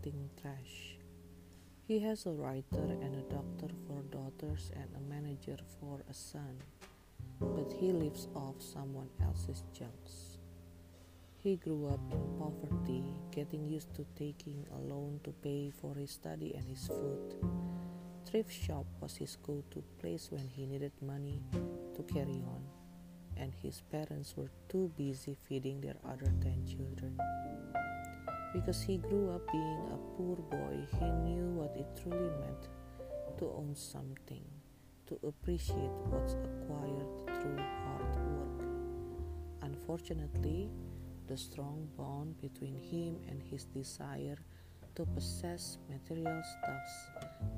collecting trash. He has a writer and a doctor for daughters and a manager for a son, but he lives off someone else's junks. He grew up in poverty, getting used to taking a loan to pay for his study and his food. Thrift shop was his go-to place when he needed money to carry on, and his parents were too busy feeding their other 10 children. Because he grew up being a poor boy, he knew what it truly meant to own something, to appreciate what's acquired through hard work. Unfortunately, the strong bond between him and his desire to possess material stuffs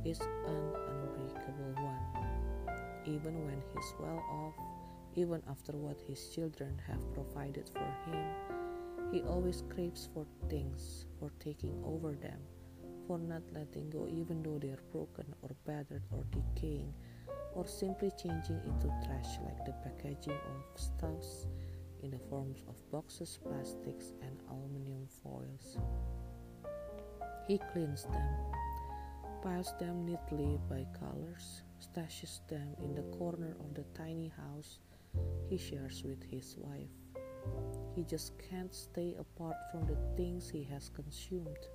is an unbreakable one. Even when he's well off, even after what his children have provided for him, he always craves for things, for taking over them, for not letting go even though they're broken or battered or decaying, or simply changing into trash like the packaging of stuffs in the forms of boxes, plastics, and aluminum foils. He cleans them, piles them neatly by colors, stashes them in the corner of the tiny house he shares with his wife. He just can't stay apart from the things he has consumed.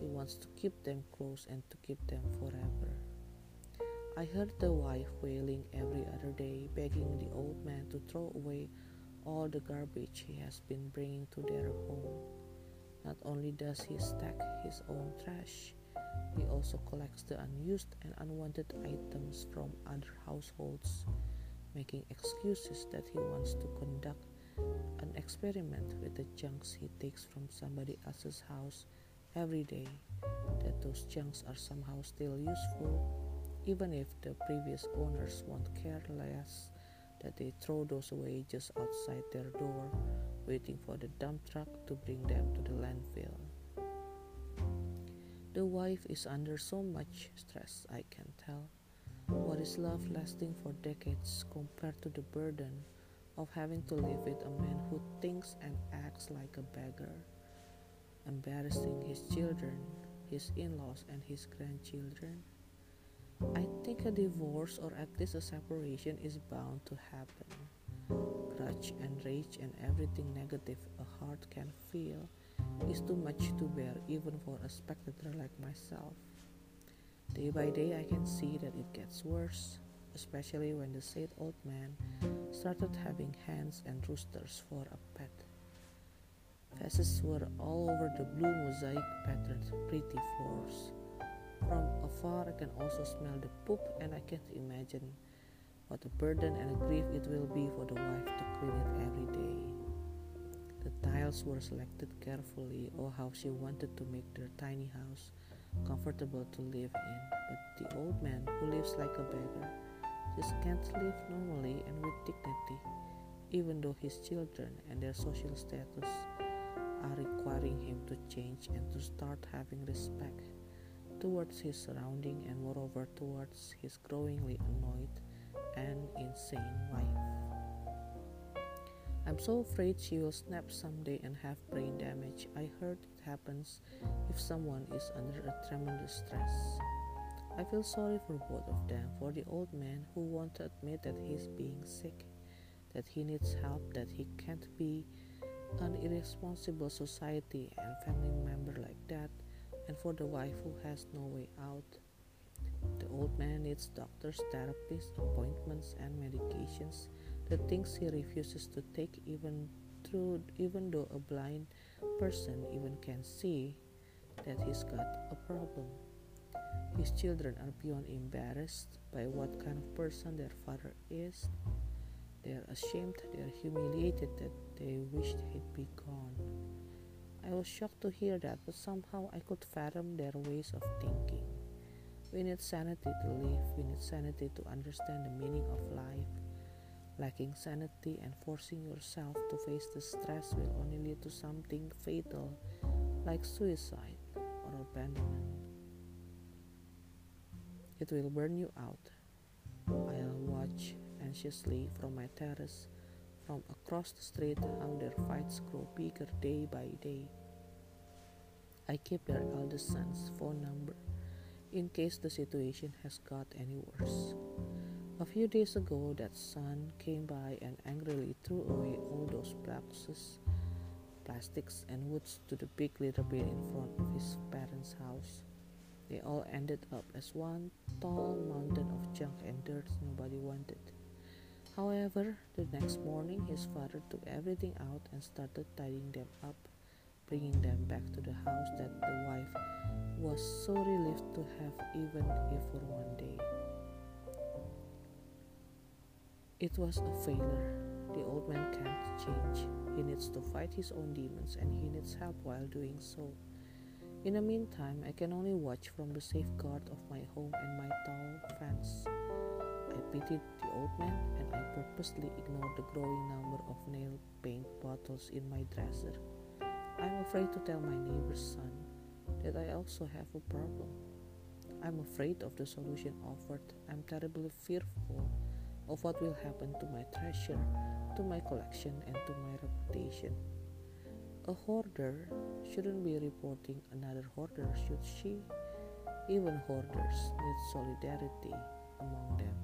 He wants to keep them close and to keep them forever. I heard the wife wailing every other day, begging the old man to throw away all the garbage he has been bringing to their home. Not only does he stack his own trash, he also collects the unused and unwanted items from other households, making excuses that he wants to conduct an experiment with the junks he takes from somebody else's house every day, that those junks are somehow still useful, even if the previous owners won't care less that they throw those away just outside their door, waiting for the dump truck to bring them to the landfill. The wife is under so much stress, I can tell. What is love lasting for decades compared to the burden of having to live with a man who thinks and acts like a beggar, embarrassing his children, his in laws, and his grandchildren? I think a divorce or at least a separation is bound to happen. Grudge and rage and everything negative a heart can feel is too much to bear even for a spectator like myself. Day by day, I can see that it gets worse, especially when the said old man started having hens and roosters for a pet. Faces were all over the blue mosaic patterned pretty floors. From afar, I can also smell the poop, and I can't imagine what a burden and a grief it will be for the wife to clean it every day. The tiles were selected carefully, oh, how she wanted to make their tiny house comfortable to live in. But the old man, who lives like a beggar, can't live normally and with dignity, even though his children and their social status are requiring him to change and to start having respect towards his surrounding and moreover towards his growingly annoyed and insane wife. I'm so afraid she will snap someday and have brain damage. I heard it happens if someone is under a tremendous stress. I feel sorry for both of them, for the old man who won't admit that he's being sick, that he needs help, that he can't be an irresponsible society and family member like that and for the wife who has no way out. The old man needs doctors, therapists, appointments, and medications, the things he refuses to take even through even though a blind person even can see that he's got a problem. His children are beyond embarrassed by what kind of person their father is. They are ashamed, they are humiliated that they wish he'd be gone. I was shocked to hear that, but somehow I could fathom their ways of thinking. We need sanity to live, we need sanity to understand the meaning of life. Lacking sanity and forcing yourself to face the stress will only lead to something fatal like suicide or abandonment. It will burn you out. I'll watch anxiously from my terrace from across the street how their fights grow bigger day by day. I keep their eldest son's phone number in case the situation has got any worse. A few days ago, that son came by and angrily threw away all those boxes, plastics, and woods to the big litter bin in front of his parents' house. They all ended up as one tall mountain of junk and dirt nobody wanted. However, the next morning his father took everything out and started tidying them up, bringing them back to the house that the wife was so relieved to have even if for one day. It was a failure. The old man can't change. He needs to fight his own demons and he needs help while doing so. In the meantime, I can only watch from the safeguard of my home and my tall fence. I pitied the old man and I purposely ignored the growing number of nail paint bottles in my dresser. I'm afraid to tell my neighbor's son that I also have a problem. I'm afraid of the solution offered. I'm terribly fearful of what will happen to my treasure, to my collection, and to my reputation. A hoarder shouldn't be reporting another hoarder, should she? Even hoarders need solidarity among them.